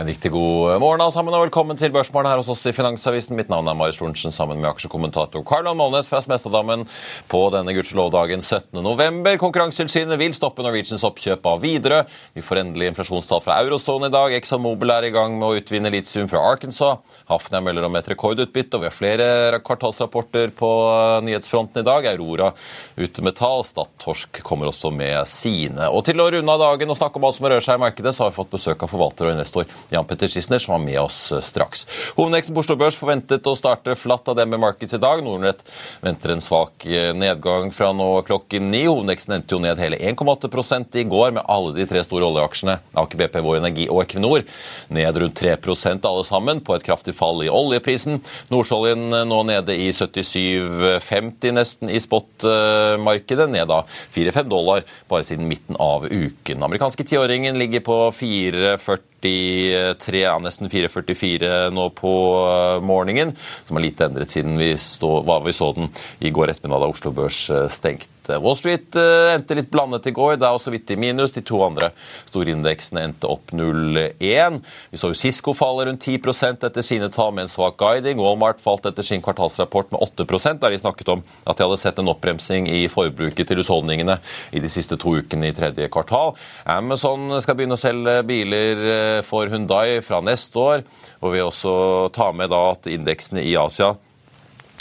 En riktig god morgen alle sammen, og velkommen til Børsmorgen her hos oss i Finansavisen. Mitt navn er Marius Lorentzen sammen med aksjekommentator Carlon Molnes fra Smestadammen på denne gudskjelovdagen 17.11. Konkurransetilsynet vil stoppe Norwegians oppkjøp av Widerøe. Vi får endelig inflasjonstall fra eurosonen i dag. Exxon Mobil er i gang med å utvinne litium fra Arkansas. Hafnia melder om et rekordutbytte, og vi har flere kvartalsrapporter på nyhetsfronten i dag. Aurora ute med tall. Stadtorsk kommer også med sine. Og til å runde av dagen og snakke om alt som rører seg i markedet, så har vi fått besøk av forvalter og investor Jan Petter Schissner, som var med oss eh, straks. Hovedveksten på Oslo Børs forventet å starte flatt av DNB Markets i dag. Nordnett venter en svak eh, nedgang fra nå klokken ni. Hovedveksten endte jo ned hele 1,8 i går, med alle de tre store oljeaksjene, Aker BP, Vår Energi og Equinor, ned rundt 3 alle sammen, på et kraftig fall i oljeprisen. Nordsjøoljen eh, nå nede i 77,50 nesten i spotmarkedet, ned da 4-5 dollar bare siden midten av uken. Amerikanske tiåringen ligger på 4,40 4,43, ja, nesten 4,44 nå på eh, morgenen, som er lite endret siden vi, stå, vi så den i går ettermiddag da Oslo Børs eh, stengte. Wall Street uh, endte litt blandet i går. Det er også vidt i minus. De to andre store indeksene endte opp 0,1. Vi så jo Cisco falle rundt 10 etter sine tall med en svak guiding. Walmart falt etter sin kvartalsrapport med 8% der de snakket om at de hadde sett en oppbremsing i forbruket til husholdningene i de siste to ukene i tredje kvartal. Amazon skal begynne å selge biler eh, for Hundai fra neste år. Og vi også tar med da at indeksene i Asia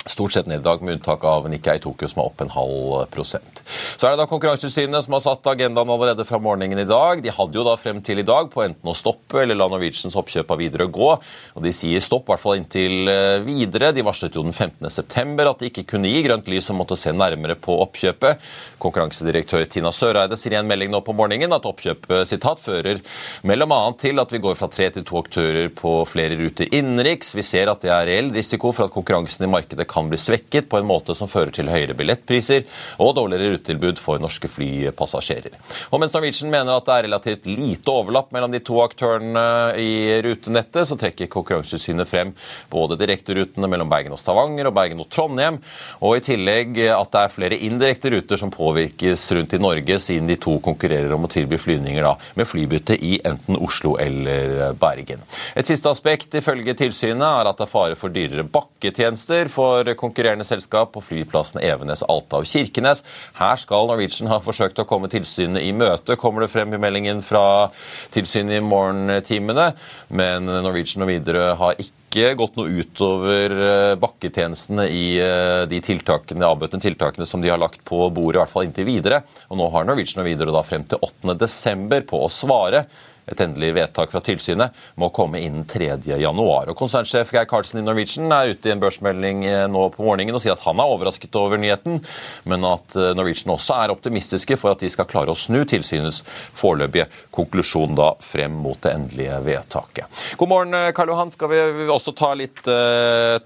Stort sett ned i dag, med unntak av Nikkei Tokyo, som er opp en halv prosent. Så er det da Konkurransetilsynet som har satt agendaen allerede fra morgenen i dag. De hadde jo da frem til i dag på enten å stoppe eller la Norwegians oppkjøp av Widerøe gå. Og de sier stopp, i hvert fall inntil eh, videre. De varslet jo den 15.9 at de ikke kunne gi grønt lys og måtte se nærmere på oppkjøpet. Konkurransedirektør Tina Søreide sier i en melding nå på morgenen at oppkjøpet sitat, fører mellom annet til at vi går fra tre til to aktører på flere ruter innenriks. Vi ser at det er reell risiko for at konkurransen i markedet kan kan bli svekket på en måte som fører til høyere billettpriser og dårligere rutetilbud for norske flypassasjerer. Og mens Norwegian mener at det er relativt lite overlapp mellom de to aktørene i rutenettet, så trekker Konkurransetilsynet frem både direkterutene mellom Bergen og Stavanger og Bergen og Trondheim, og i tillegg at det er flere indirekte ruter som påvirkes rundt i Norge, siden de to konkurrerer om å tilby flyvninger da, med flybytte i enten Oslo eller Bergen. Et siste aspekt ifølge tilsynet er at det er fare for dyrere bakketjenester for konkurrerende selskap på flyplassene Evenes, Alta og Kirkenes. Her skal Norwegian ha forsøkt å komme tilsynet i møte, kommer det frem i meldingen fra tilsynet i morgentimene. Men Norwegian og Widerøe har ikke ikke gått noe utover eh, bakketjenestene i eh, de tiltakene, avbøtende tiltakene som de har lagt på bordet, i hvert fall inntil videre. Og nå har Norwegian og Widerøe frem til 8.12. på å svare. Et endelig vedtak fra tilsynet må komme innen 3.1. Konsernsjef Geir Karlsen i Norwegian er ute i en børsmelding eh, nå på morgenen og sier at han er overrasket over nyheten, men at eh, Norwegian også er optimistiske for at de skal klare å snu tilsynets foreløpige konklusjon da frem mot det endelige vedtaket. God morgen, eh, Karl Johan. Skal vi også ta litt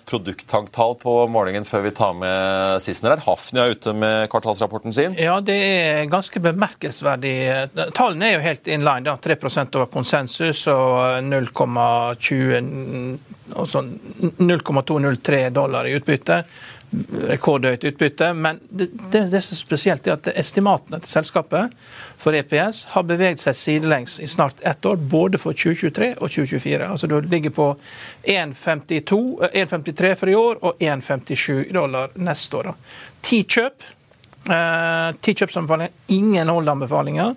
produkttanketall på morgenen før vi tar med Sissener her? Hafnia er ute med kvartalsrapporten sin. Ja, det er ganske bemerkelsesverdig. Tallene er jo helt in line, da, 3 over konsensus og 0,203 dollar i utbytte rekordhøyt utbytte. Men det, det, det som er spesielt, er at estimatene til selskapet for EPS har beveget seg sidelengs i snart ett år, både for 2023 og 2024. Altså Du ligger på 1,53 for i år og 1,57 dollar neste år. Ti kjøp. Eh, ti kjøpsanbefalinger, ingen holdanbefalinger.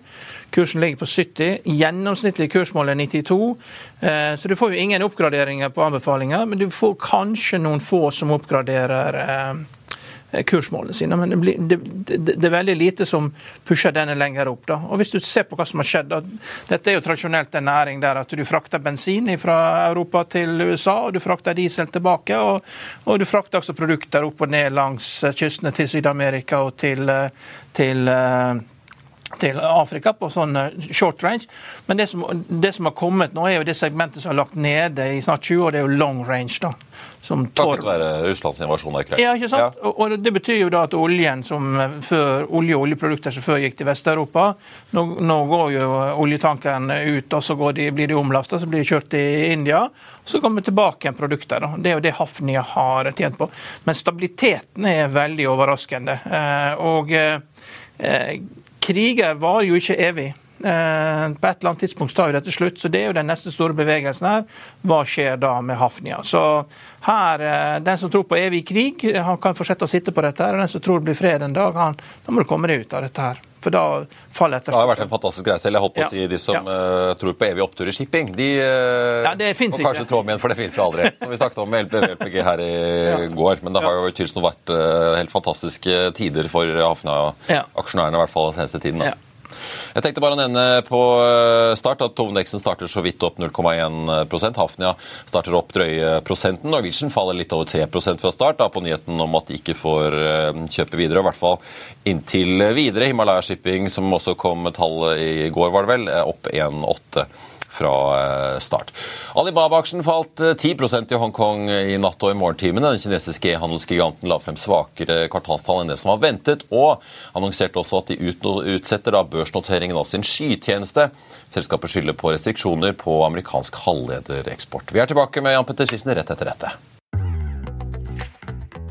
Kursen ligger på 70. Gjennomsnittlig kursmål er 92. Eh, så du får jo ingen oppgraderinger på anbefalinger, men du får kanskje noen få som oppgraderer eh, kursmålene sine. Men det, blir, det, det, det, er veldig lite som pusher denne lenger opp. Da. Og Hvis du ser på hva som har skjedd da, Dette er jo tradisjonelt en næring der at du frakter bensin fra Europa til USA, og du frakter diesel tilbake. Og, og du frakter også produkter opp og ned langs kystene til Syd-Amerika og til, til til Afrika på sånn eh, short range. Men det som, det som, har kommet nå, er jo det segmentet som har lagt nede i snart 20 år, det er jo long range. da. Som Takket være Russlands invasjon av Ukraina. Ja, ikke sant? Ja. Og, Det betyr jo da at oljen som eh, før, olje og oljeprodukter som før gikk til Vest-Europa, nå, nå, går jo oljetankeren ut, og så de, blir de omlasta, så blir de kjørt til India. Så kommer tilbake en produkter. Da. Det er jo det Hafnia har tjent på. Men stabiliteten er veldig overraskende. Eh, og eh, kriger varer jo ikke evig. Eh, på et eller annet tidspunkt tar jo dette slutt, så det er jo den neste store bevegelsen her. Hva skjer da med Hafnia? Så her, eh, Den som tror på evig krig, han kan fortsette å sitte på dette. her, og Den som tror det blir fred en dag, han, da må du komme deg ut av dette her. For da faller etterspørselen. Det har vært en fantastisk greie selv. Jeg holdt på å si De som ja. uh, tror på evig opptur i shipping, de uh, ja, det må kanskje trå med igjen, for det finnes jo aldri. Som vi snakket om med LPG her i ja. går. Men det har jo tydeligvis vært uh, helt fantastiske tider for Hafna-aksjonærene, i hvert fall den seneste tiden. da. Jeg tenkte bare å nevne på eh, start at hovedindeksen starter så vidt opp 0,1% Hafnia starter opp drøye prosenten. Norwegian faller litt over 3% fra start da, på nyheten om at de ikke får eh, kjøpe videre. I hvert fall inntil videre. Himalaya Shipping, som også kom med tall i går, var det vel, opp 1,8 fra eh, start. Alibaba-aksjen falt 10 eh, i Hongkong i natt og i morgentimene. Den kinesiske handelsgiganten la frem svakere kvartalstall enn det som var ventet, og annonserte også at de utsetter børsnoteringen av sin skytjeneste. Selskapet skylder på restriksjoner på amerikansk halvledereksport. Vi er tilbake med Jan Petter Schisen rett etter dette.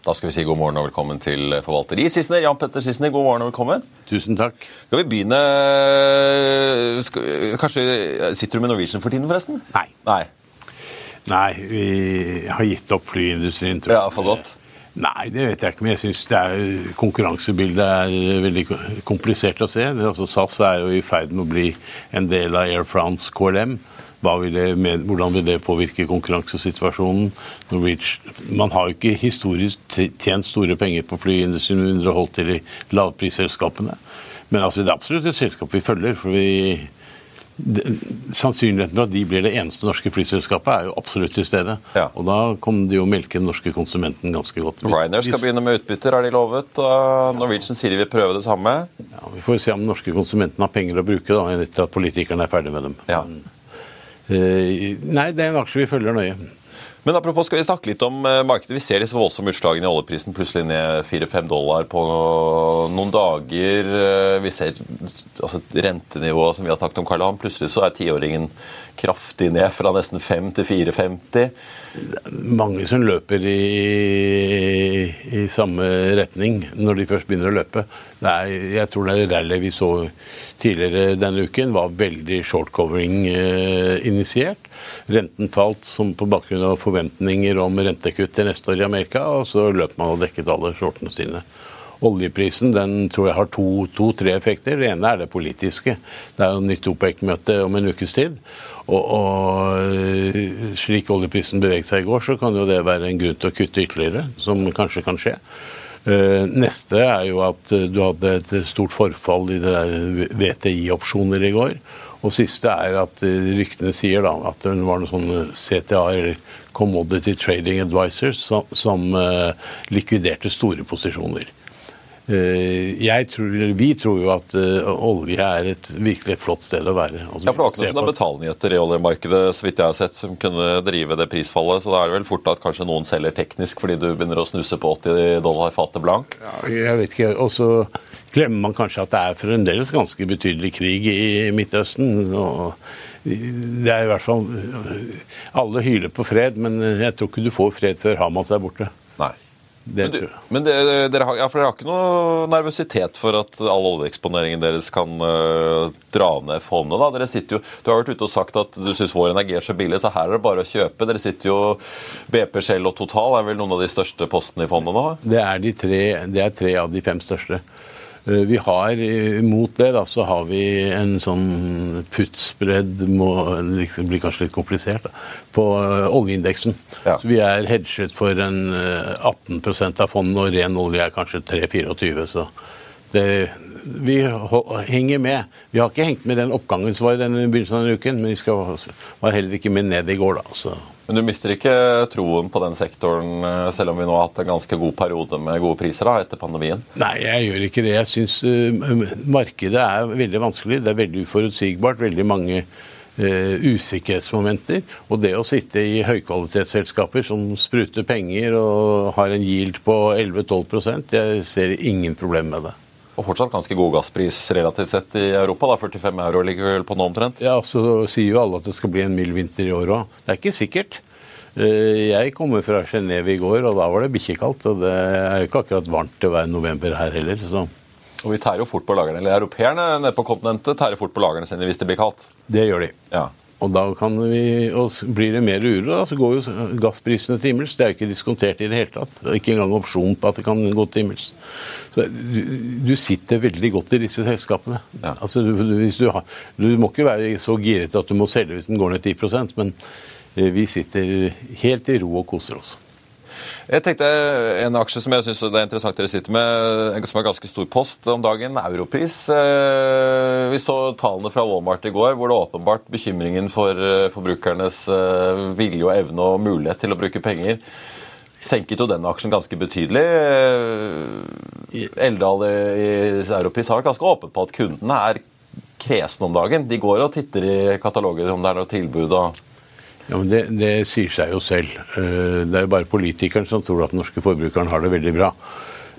Da skal vi si god morgen og velkommen til forvalter i Sissener. Jan Petter Sissener, god morgen og velkommen. Tusen takk. Skal vi begynne skal, Kanskje Sitter du med Norwegian for tiden, forresten? Nei. Nei, Nei vi har gitt opp flyindustrien, tror jeg. Ja, for godt? Nei, det vet jeg ikke, men jeg syns konkurransebildet er veldig komplisert å se. Altså, SAS er jo i ferd med å bli en del av Air France KLM. Hva vil det, med, hvordan vil det påvirke konkurransesituasjonen? Norwich man har jo ikke historisk tjent store penger på flyindustrien under å holde til i lavprisselskapene. Men altså, det er absolutt et selskap vi følger. for vi Sannsynligheten for at de blir det eneste norske flyselskapet, er jo absolutt til stede. Ja. Og da kommer de jo melke den norske konsumenten ganske godt. Ryanair skal begynne med utbytter, har de lovet. og Norwegian sier de vil prøve det samme. Ja, vi får se om den norske konsumenten har penger å bruke da, etter at politikerne er ferdig med dem. Ja. Eh, nei, det er en aksje vi følger nøye. Men apropos, skal vi snakke litt om eh, markedet. Vi ser disse voldsomme utslagene i oljeprisen. Plutselig ned 4-5 dollar på noen dager. Eh, Vi ser altså, rentenivået som vi har snakket om, Karl Johan. Plutselig så er tiåringen kraftig ned fra nesten 5 til 4,50. mange som løper i, i samme retning når de først begynner å løpe. Er, jeg tror det rallyet vi så tidligere denne uken, var veldig short-covering-initiert. Renten falt som på bakgrunn av forventninger om rentekutt til neste år i Amerika, og så løp man og dekket alle shortene sine. Oljeprisen den tror jeg har to-tre to, effekter. Det ene er det politiske. Det er jo nytt OPEC-møte om en ukes tid. Og, og slik oljeprisen beveget seg i går, så kan jo det være en grunn til å kutte ytterligere, som kanskje kan skje. Uh, neste er jo at uh, du hadde et stort forfall i det der VTI-opsjoner i går. Og siste er at uh, ryktene sier da at det var noen sånne CTA, eller Commodity Trading Advisors, som, som likviderte store posisjoner. Jeg tror, vi tror jo at olje er et virkelig flott sted å være. Altså, Ja, for Det var ikke noen betalnyheter i oljemarkedet så vidt jeg har sett, som kunne drive det prisfallet. Så da er det vel fort at kanskje noen selger teknisk fordi du begynner å snuse på 80 dollar fatet blank. Ja, Jeg vet ikke. Og så glemmer man kanskje at det er fremdeles ganske betydelig krig i Midtøsten. og det er i hvert fall Alle hyler på fred, men jeg tror ikke du får fred før Hamas er borte. Nei. Det Men, du, tror jeg. men det, dere, har, ja, for dere har ikke noe nervøsitet for at all oljeeksponeringen deres kan uh, dra ned fondet? da? Dere sitter jo, Du har vært ute og sagt at du syns vår energi er så billig, så her er det bare å kjøpe. Dere sitter jo BP, Shell og Total er vel noen av de største postene i fondet nå? Det er, de tre, det er tre av de fem største. Eh, Vi har, eh, Mot det da, så har vi en sånn puttspredd Det blir kanskje litt komplisert da, på eh, oljeindeksen. Ja. Så Vi er hedget for en eh, 18% av fondet, og ren olje er kanskje 3-24. Så det, vi henger med. Vi har ikke hengt med den oppgangen som var i denne begynnelsen av denne uken, men vi skal, var heller ikke med ned i går. da, så... Men du mister ikke troen på den sektoren, øh, selv om vi nå har hatt en ganske god periode med gode priser da, etter pandemien? Nei, jeg gjør ikke det. Jeg syns markedet er veldig vanskelig. Det er veldig uforutsigbart. Veldig mange Uh, usikkerhetsmomenter. Og det å sitte i høykvalitetsselskaper som spruter penger og har en yield på 11-12% jeg ser ingen problem med det. Og fortsatt ganske god gasspris relativt sett i Europa. da, 45 euro ligger vel på nå omtrent. Ja, Så sier jo alle at det skal bli en mild vinter i år òg. Det er ikke sikkert. Eh, Jeg kommer fra Genéve i går, og da var det bikkjekaldt. Og det er jo ikke akkurat varmt til å være november her heller. så... Og vi tærer jo fort på lagrene, eller Europeerne nede på kontinentet tærer fort på lagrene sine hvis det blir kaldt. Det gjør de. Ja. Og da kan vi, og blir det mer uro, da, så går jo gassprisene til himmels. Det er jo ikke diskontert i det hele tatt. Det er Ikke engang opsjon på at det kan gå til himmels. Så du, du sitter veldig godt i disse selskapene. Ja. Altså, du, du, hvis du, har, du må ikke være så giret at du må selge hvis den går ned 10% men eh, vi sitter helt i ro og koser oss. Jeg tenkte En aksje som jeg synes det er interessant dere sitter med, som er ganske stor post om dagen, Europris. Eh, Vi så tallene fra Walmart i går, hvor det åpenbart bekymringen for eh, forbrukernes eh, vilje og evne og mulighet til å bruke penger senket jo den aksjen ganske betydelig. Eldal i Europris har vært ganske åpen på at kundene er kresne om dagen. De går og titter i kataloger om det er noe tilbud. og Ja, men det, det sier seg jo selv. Eh, Det er jo bare politikeren som tror at den norske forbrukeren har det veldig bra.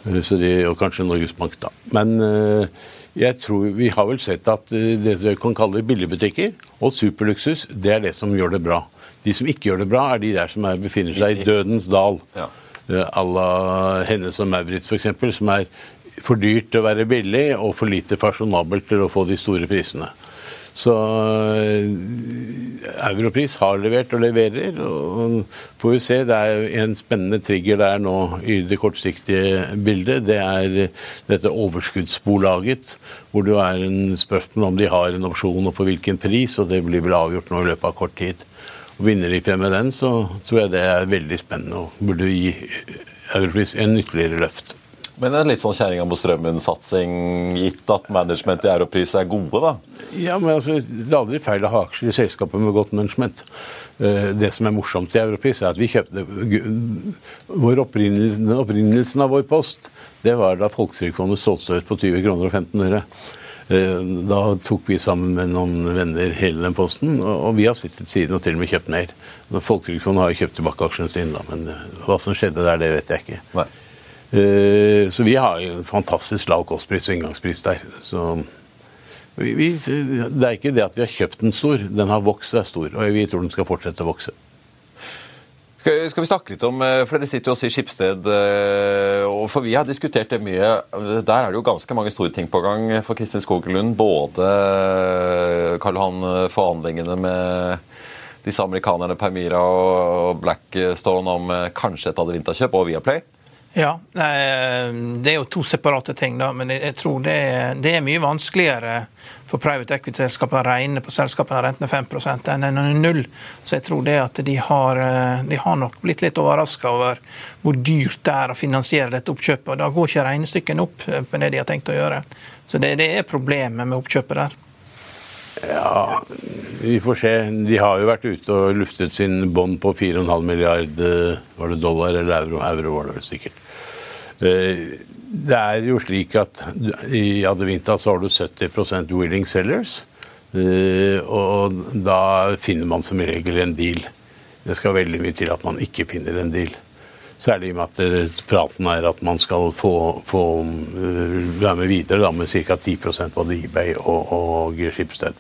Eh, Så de, og kanskje Norges Bank, da. Men eh, jeg tror vi har vel sett at det du kan kalle billigbutikker og superluksus, det er det som gjør det bra. De som ikke gjør det bra, er de der som er, befinner seg i dødens dal. Ja. À la Hennes og Maurits f.eks., som er for dyrt til å være billig og for lite fasjonabelt til å få de store prisene. Så eh, Europris har levert og leverer. og får vi se, Det er en spennende trigger der nå i det kortsiktige bildet. Det er dette overskuddsbolaget, hvor det er en spørsmål om de har en opsjon og på hvilken pris, og det blir vel avgjort nå i løpet av kort tid. Og Vinner de frem med den, så tror jeg det er veldig spennende og burde gi Europris en ytterligere løft. Men en litt sånn kjerringa mot strømmen-satsing, gitt at management i Europris er gode, da? Ja, men altså, Det er aldri feil å ha aksjer i selskaper med godt management. Eh, Det som er morsomt i Europris, er at vi kjøpte vår opprinnelsen, opprinnelsen av vår post, det var da Folketrygdfondet solgte seg ut på 20 kroner og 15 øre. Eh, Da tok vi sammen med noen venner hele den posten, og og vi har sittet siden og til og med kjøpt mer. Folketrygdfondet har jo kjøpt tilbake aksjene sine, da, men eh, hva som skjedde der, det vet jeg ikke. Nei. Eh, Så vi har jo en fantastisk lav kostpris og inngangspris der. Så vi, vi, det er ikke det at vi har kjøpt den stor, den har vokst seg stor, og vi tror den skal fortsette å vokse. Skal vi snakke litt om, eh, for Dere sitter jo også i Skipsted, eh, for vi har diskutert det mye. Der er det jo ganske mange store ting på gang for Kristin Skogelund. Både Karl Johan forhandlingene med disse amerikanerne Permira og Blackstone om kanskje et Adevinta-kjøp, og Viaplay. Ja, eh, det er jo to separate ting, da, men jeg tror det er, det er mye vanskeligere for private equity-selskapene å regne på selskapene renten er 5% enn en null. Så jeg tror det at de har, eh, de har nok blitt litt overraska over hvor dyrt det er å finansiere dette oppkjøpet. og Da går ikke regnestykkene opp med på det de har tenkt å gjøre. Så det, det er problemet med oppkjøpet der. Ja, vi får se. De har jo vært ute og luftet sin bånd på 4,5 milliard eh, dollar eller euro. Euro var det vel sikkert. Eh, Det er jo slik at i Adevinta så har du 70% willing sellers. eh, Og da finner man som regel en deal. Det skal veldig mye til at man ikke finner en deal. Særlig i og med at praten er at man skal få, få være med videre da, med ca. 10% både eBay og, og Schibsted.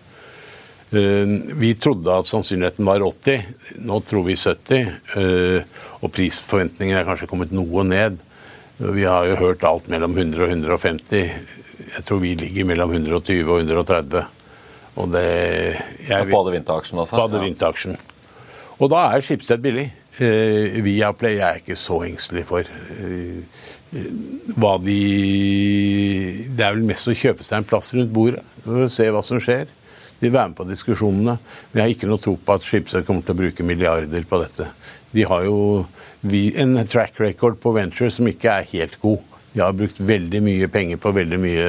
Eh, Vi trodde at sannsynligheten var 80, nå tror vi 70. eh, Og prisforventningene er kanskje kommet noe ned. Vi har jo hørt alt mellom 100 og 150. Jeg tror vi ligger mellom 120 og 130. Og det jeg, På Adevinta-aksjen, altså? på Adevinta-aksjen. Og da er Skipsted billig. Eh, Viaplay er jeg ikke så engstelig for. Hva de Det er vel mest å kjøpe seg en plass rundt bordet og se hva som skjer. De være med på diskusjonene. Men jeg har ikke noe tro på at Schibsted kommer til å bruke milliarder på dette. De har jo en track record på venture som ikke er helt god. De har brukt veldig mye penger på veldig mye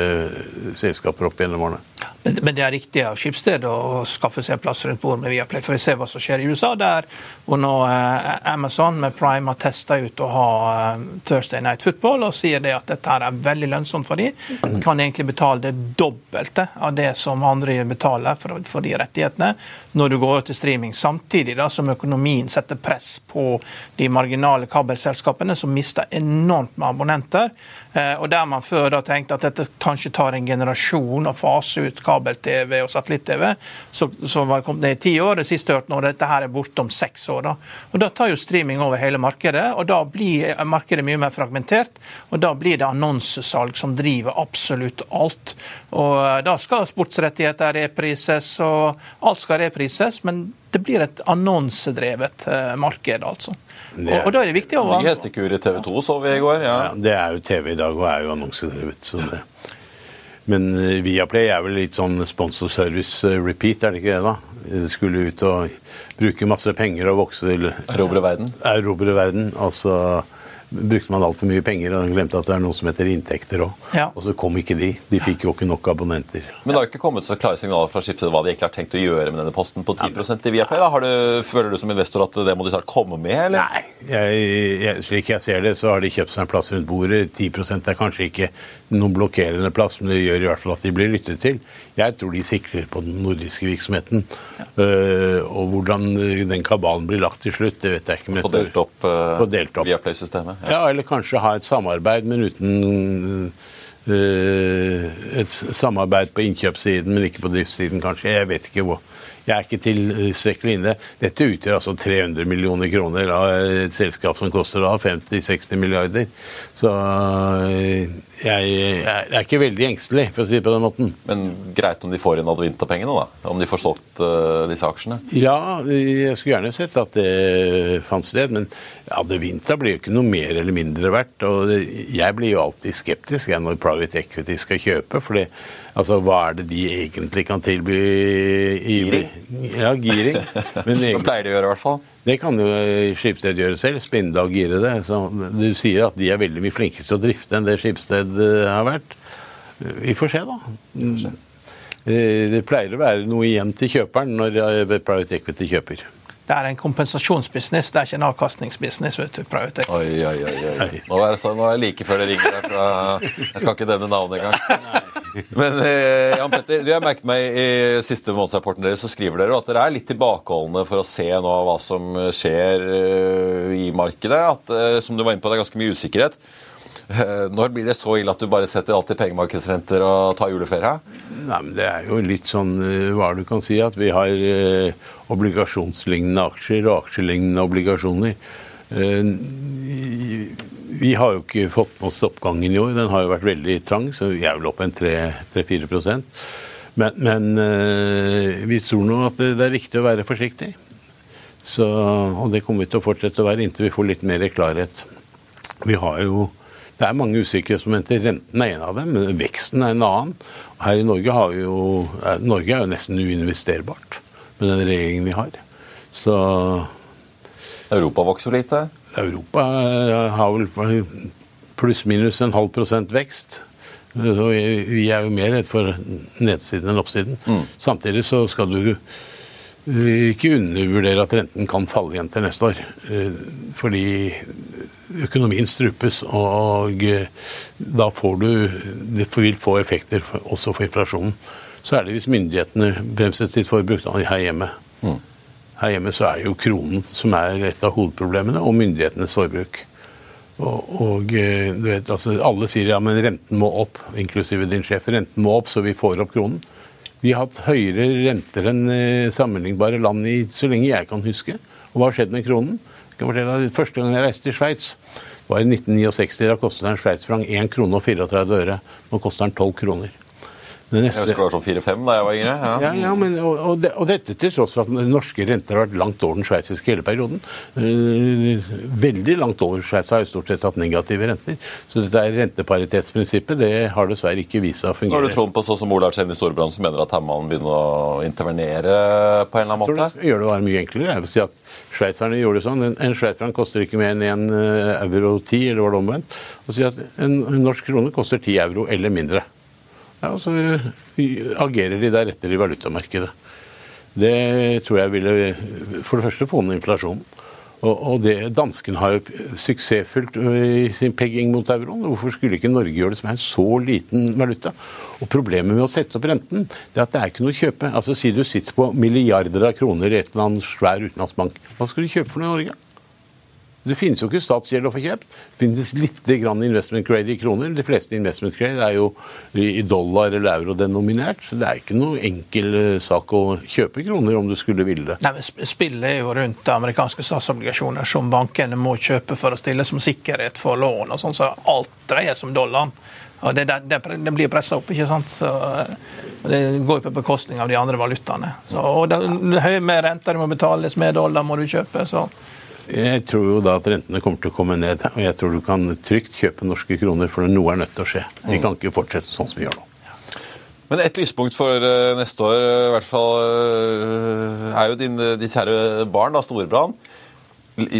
selskaper opp gjennom årene. Men, men det er riktig av Skipsted å skaffe seg plass rundt bordet med Viaplay. For vi ser hva som skjer i USA, der hvor nå eh, Amazon med Prime har testa ut å ha eh, Thursday Night Football og sier det at dette er veldig lønnsomt for dem. Kan egentlig betale det dobbelte av det som andre betaler for, for de rettighetene når du går til streaming. Samtidig da som økonomien setter press på de marginale kabelselskapene, som mister enormt med abonnenter. Eh, og der man før da tenkte at dette kanskje tar en generasjon å fase ut kabel-TV og satellitt-TV, så, så var kommet ned i ti år. Det siste hørte nå dette her er borte om seks år. Da. Og da tar jo streaming over hele markedet, og da blir markedet mye mer fragmentert. Og da blir det annonsesalg som driver absolutt alt. Og eh, da skal sportsrettigheter reprises, og alt skal reprises. men det blir et annonsedrevet eh, marked, altså. Og, og da er det viktig å Ny hestekur i TV 2 så vi i går. ja. Ja, det er jo TV i dag og er jo annonsedrevet. Så det. Men eh, Viaplay er vel litt sånn sponsor service repeat, er det ikke det? da? De skulle ut og bruke masse penger og vokse til Erobre verden. Erobre verden. Altså brukte man altfor mye penger og glemte at det er noe som heter inntekter òg. Ja. Og så kom ikke de. De fikk jo ikke nok abonnenter. Men det har jo ikke kommet så klare signaler fra Schibsted hva de egentlig har tenkt å gjøre med denne posten på 10% i Viaplay. da. Har du, føler du som investor at det må de snart komme med, eller? Nei, jeg, jeg, slik jeg ser det, så har de kjøpt seg en plass rundt bordet. 10% er kanskje ikke noen blokkerende plass, men det gjør i hvert fall at de blir lyttet til. Jeg tror de sikrer på den nordiske virksomheten. Uh, og hvordan den kabalen blir lagt til slutt, det vet jeg ikke. men Få delt opp, uh, delt opp. Viaplay-systemet? Ja, eller kanskje ha et samarbeid, men uten uh, Et samarbeid på innkjøpssiden, men ikke på driftssiden, kanskje. Jeg vet ikke hvor. Jeg er ikke tilstrekkelig inne. Dette utgjør altså 300 millioner kroner av et selskap som koster da 50-60 milliarder. Så eh, jeg, jeg er ikke veldig engstelig, for å si det på den måten. Men greit om de får inn Advinta-pengene, da? Om de får solgt uh, disse aksjene? Ja, jeg skulle gjerne sett at det fant sted, men Advinta blir jo ikke noe mer eller mindre verdt. Og jeg blir jo alltid skeptisk jeg, når private equity skal kjøpe, for altså, hva er det de egentlig kan tilby? I, Giring? Ja, giring. Men Det pleier de å gjøre, i hvert fall. det kan jo Skipsted gjøre selv. Spinde og gire det. Så du sier at de er veldig mye flinkere til å drifte enn det Skipsted eh, har vært. Vi får se, da. Mm. Eh, Det pleier å være noe igjen til kjøperen når eh, private equity kjøper. Det er en kompensasjonsbusiness, det er ikke en avkastningsbusiness. vet du, private equity. Oi, oi, oi. oi. Nå er, det så, nå er jeg like før det ringer der fra Jeg skal ikke nevne navnet engang. Men eh, Jan Petter, du har merket meg i siste månedsrapporten deres så skriver dere at dere er litt tilbakeholdne for å se nå hva som skjer eh, i markedet. At, eh, som du var inne på, det er ganske mye usikkerhet. Eh, Når blir det så ille at du bare setter alt i pengemarkedsrenter og tar juleferie? Nei, men Det er jo litt sånn eh, hva du kan si, at vi har eh, obligasjonslignende aksjer og aksjelignende obligasjoner. Eh, Vi har jo ikke fått med oss oppgangen i år. Den har jo vært veldig trang, så vi er vel oppe en 3-4 Men, men eh, vi tror nå at det er riktig å være forsiktig. Så, og det kommer vi til å fortsette å være inntil vi får litt mer klarhet. Vi har jo det er mange usikkerhetsmomenter. Renten er en av dem, men veksten er en annen. Her i Norge, har vi jo, er- Norge er jo nesten uinvesterbart med den regjeringen vi har. Så Europa vokser litt lite. Europa eh, har vel pluss-minus en halv prosent vekst. Så vi er jo mer redd for nedsiden enn oppsiden. Samtidig så skal du ikke undervurdere at renten kan falle igjen til neste år. Eh, Fordi økonomien strupes, og eh, da får du Det vil få effekter også for inflasjonen. Så er det hvis myndighetene bremser sitt forbruk da, her hjemme. Her hjemme så er det jo kronen som er et av hovedproblemene, og myndighetenes forbruk. Og, og eh, du vet, altså, Alle sier ja, men renten må opp, inklusive din sjef. Renten må opp, så vi får opp kronen. Vi har hatt høyere renter enn eh, sammenlignbare land i så lenge jeg kan huske. Og hva har skjedd med kronen? Første gang jeg reiste til Sveits, var i 1969. Da kostet en sveitsfranc 1 krone og 34 øre. Nå koster den 12 kroner. Det Jeg husker det var sånn 4-5 da jeg var yngre. Ja. Ja, ja men, og, og, det, og dette til tross for at norske renter har vært langt over den sveitsiske hele perioden. Eh, veldig langt over. Sveits har jo stort sett hatt negative renter. Så dette er renteparitetsprinsippet. Det har dessverre ikke vist seg å Nå har du troen på sånn som Ola Arsen i Storebrand som mener at her må han begynne å intervenere på en eller annen Jeg tror måte? det gjør det bare mye enklere. Jeg vil si at Sveitserne gjorde det sånn. En, en sveitsfranc koster ikke mer enn en eh, euro 10, eller var det omvendt. Og si at en, en norsk krone koster 10 euro eller mindre. Ja, så eh, agerer de deretter i valutamarkedet. Det tror jeg ville for det første få ned inflasjonen. Og, det, Dansken har jo suksessfullt i sin pegging mot euroen. Hvorfor skulle ikke Norge gjøre det som er en så liten valuta? Og Problemet med å sette opp renten det er at det er ikke noe å kjøpe. Altså Si du sitter på milliarder av kroner i et eller annet svær utenlandsbank. Hva skal du kjøpe for noe i Norge? Det finnes jo ikke statsgjeld å få kjøpt. Det finnes litt investment grade i kroner. De fleste investment grade er jo i dollar eller euro denominert. Så det er ikke noe enkel eh, sak å kjøpe kroner om du skulle ville det. Nei, men Spillet er jo rundt amerikanske statsobligasjoner som bankene må kjøpe for å stille som sikkerhet for lån. og sånn, så Alt dreier seg om dollaren. Og det, det, det, blir pressa opp, ikke sant. Så, eh, det går på bekostning av de andre valutaene. Så, og det, det høye med renter må betales, med dollar må du kjøpe. så... Jeg tror jo da at rentene kommer til å komme ned, og jeg tror du kan trygt kjøpe norske kroner, for noe er nødt til å skje. Vi kan ikke fortsette sånn som vi gjør nå. Men et lyspunkt for eh, neste år eh, i hvert fall, eh, er jo din, de kjære barn, da, Storebrand.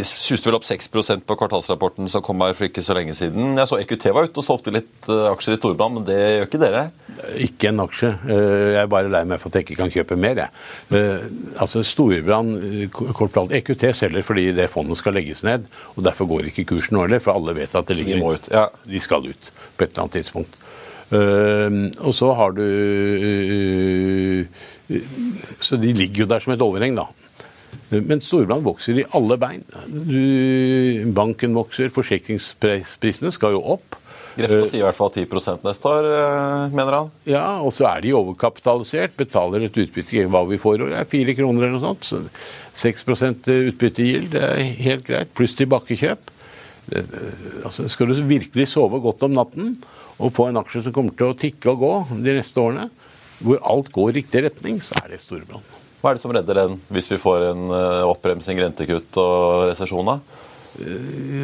Suste vel opp 6% på kvartalsrapporten som kom her for ikke så lenge siden. Jeg så EQT var ute og solgte litt eh, aksjer i Storbrann, men det gjør ikke dere? Ikke en aksje. Eh, Jeg er bare lei meg for at jeg ikke kan kjøpe mer. Jeg. Eh, Altså Storbrann EQT selger fordi det fondet skal legges ned. og Derfor går ikke kursen nå heller, for alle vet at det ligger De må ut, ja. De skal ut på et eller annet tidspunkt. Og så har du Så de ligger jo der som et overheng, da. Men Storbrann vokser i alle bein. Du, banken vokser, forsikringsprisene skal jo opp. Grefsen sier i hvert fall 10 neste år, eh, mener han. Ja, og så er de overkapitalisert, betaler et utbytte hva vi får, og det er fire kroner eller noe sånt. Så 6% utbyttegild, det er helt greit, pluss tilbakekjøp. Altså, skal du virkelig sove godt om natten og få en aksje som kommer til å tikke og gå de neste årene, hvor alt går i riktig retning, så er det Storebrand. Hva er det som redder den hvis vi får en eh, oppbremsing, rentekutt og resesjon? da?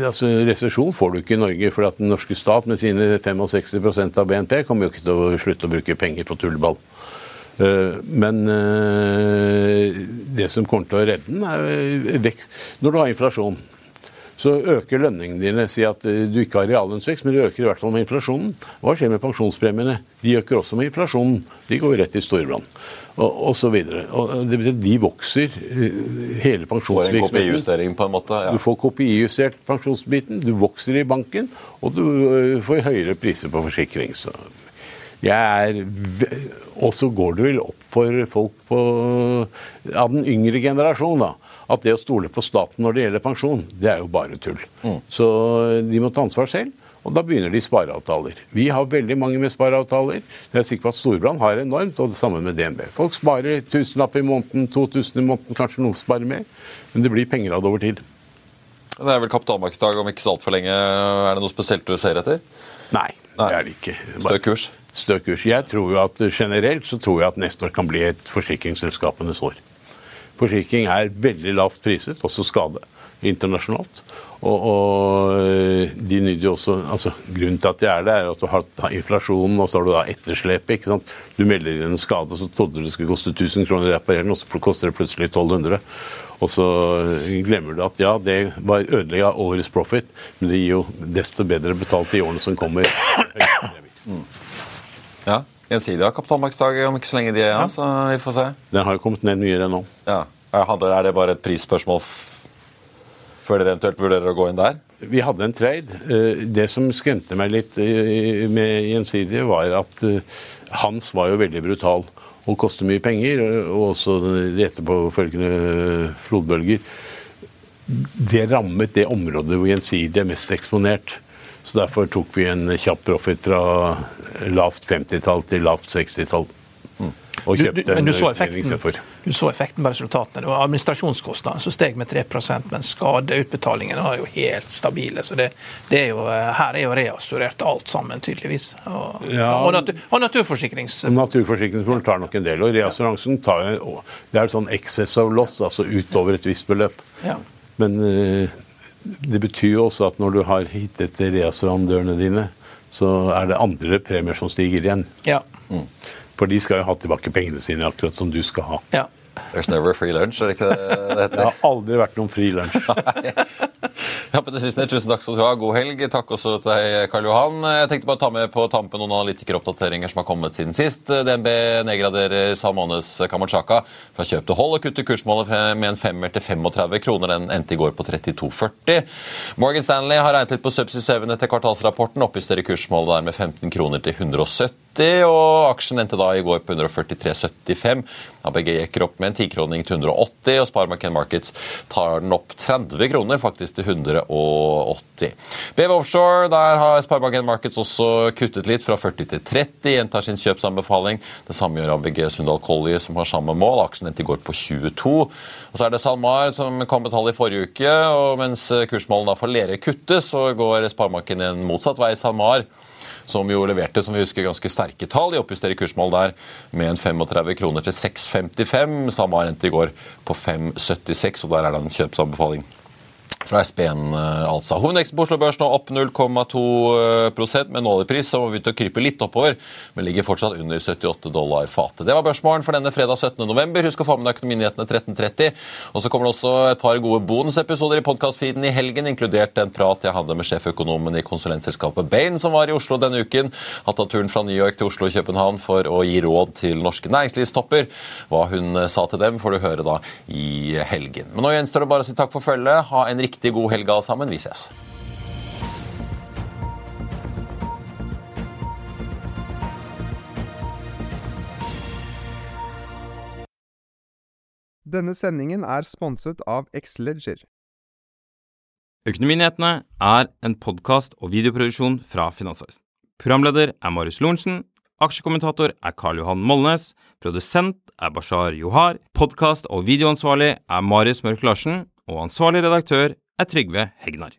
Altså, Resesjon får du ikke i Norge, for den norske stat med sine 65% av BNP kommer jo ikke til å slutte å bruke penger på tullball. Eh, Men eh, det som kommer til å redde den, er eh, vekst. Når du har inflasjon, så øker lønningene dine. Si at eh, du ikke har reallønnsvekst, men du øker i hvert fall med inflasjonen. Hva skjer med pensjonspremiene? De øker også med inflasjonen. De går rett i storbrann. Og, og så videre. Og det betyr at de vokser, hele pensjonsvirksomheten. Får en. KPI-justering på en måte? Ja. Du får KPI-justert pensjonsbiten, du vokser i banken, og du får høyere priser på forsikring. Så jeg er Og så går det vel opp for folk på, av den yngre generasjon da, at det å stole på staten når det gjelder pensjon, det er jo bare tull. Så de må ta ansvar selv. Og da begynner de spareavtaler. Vi har veldig mange med spareavtaler. Jeg er sikker på at Storbrann har enormt, og det samme med DNB. Folk sparer tusenlapp i måneden, 2000 i måneden, kanskje noen sparer mer. Men det blir penger av det over tid. Det er vel kapitalmarkedsdag om ikke så altfor lenge. Er det noe spesielt du ser etter? Nei, Nei. det er det ikke. Stø kurs? Stø kurs. Jeg tror jo at Generelt så tror jeg at neste år kan bli et forsikringsselskapenes år. Forsikring er veldig lavt priset, også skade, internasjonalt. Og, og de nyter jo også altså Grunnen til at de er det, er at du har har inflasjonen, og så har du da etterslepet. ikke sant? Du melder inn en skade, og så trodde du det skulle koste 1000 kroner å reparere den, og så koster det plutselig 1200. Og så glemmer du at ja, det var ødelig av årets profit, men det gir jo desto bedre betalt i årene som kommer. Ja. Gjensidig har kapitalmarkedsdag om ikke så lenge de er, ja, så vi får se. Den har jo kommet ned mye, den nå. Ja. Er det bare et prisspørsmål før dere eventuelt vurderer å gå inn der? Vi hadde en trade. Eh, Det som skremte meg litt eh, med Gjensidige, var at eh, hans var jo veldig brutal og koster mye penger, og også de etterpåfølgende flodbølger. Det rammet det området hvor Gjensidige er mest eksponert. Så derfor tok vi en kjapp profit fra lavt 50-tall til lavt 60-tall. Og kjøpte du, men du en så, effekten, istedenfor. du så effekten på resultatene. Det var administrasjonskostnadene som steg med 3% men skadeutbetalingene var jo helt stabile. Så det, det er jo, eh, her er jo reassurert alt sammen, tydeligvis. Og, Ja. og, natur, og naturforsikrings... Naturforsikringsbolig tar nok en del, og reassuransen tar jo Det er sånn excess of loss, altså utover et visst beløp. Ja. Men eh, det betyr jo også at når du har hittet reassurandørene dine, så er det andre premier som stiger igjen. Ja. For de skal jo ha tilbake pengene sine, akkurat som du skal ha. ja. There's never free lunch, er det ikke det det Det har aldri vært noen fri lunsj. Ja, Petter Sissener, tusen takk skal du ha. God helg. Takk også til deg, Karl Johan. Jeg tenkte bare å ta med på tampen noen analytikeroppdateringer som har kommet siden sist. DNB nedgraderer Salmones Kamachaka fra kjøp til hold og kutter kursmålet med en femmer til 35 kroner. Den endte i går på 32,40. Morgan Stanley har regnet litt på Subsea 7 etter kvartalsrapporten. Oppjusterer kursmålet der med 15 kroner til 170 og aksjen endte da i går på 143,75. ABG gikk opp med en tikroning til 180, og Sparemarken Markets tar den opp 30 kroner, faktisk til 180. BV Offshore, der har Sparebanken Markets også kuttet litt, fra 40 til 30, gjentar sin kjøpsanbefaling. Det samme gjør ABG Sundal Collier, som har samme mål. Aksjen endte i går på 22. Og så er det SalMar, som kom med tall i forrige uke, og mens kursmålene for Lerøy kuttes, så går Sparebanken en motsatt vei. SalMar som jo leverte som vi husker, ganske sterke tall. De oppjusterer kursmål der med en 35 kroner til 6,55. Samme rente i går på 5,76, og der er det en kjøpsanbefaling fra SPN, eh, altså. Hovedveksten på Oslo Børs nå opp 0,2 med en oljepris som har begynt å krype litt oppover, men ligger fortsatt under 78 dollar fatet. Det var børsmålen for denne fredag 17. november. Husk å få med deg Økonominyhetene 13.30. Og så kommer det også et par gode bonusepisoder i podkastfeeden i helgen, inkludert en prat jeg hadde med sjeføkonomen i konsulentselskapet Bain, som var i Oslo denne uken. Har tatt turen fra New York til Oslo og København for å gi råd til norske næringslivstopper. Hva hun sa til dem, får du høre da i helgen. Men nå gjenstår det bare å si takk for følget. Ha en riktig god helg alle sammen. Vi ses. Denne sendingen er sponset av X-Leger. Økonominyhetene er en podkast og videoproduksjon fra Finansavisen. Programleder er Marius Lorentzen. Aksjekommentator er Karl Johan Molnes. Produsent er Bashar Johar. Podkast- og videoansvarlig er Marius Mørk Larsen. Og ansvarlig redaktør er Trygve Hegnar.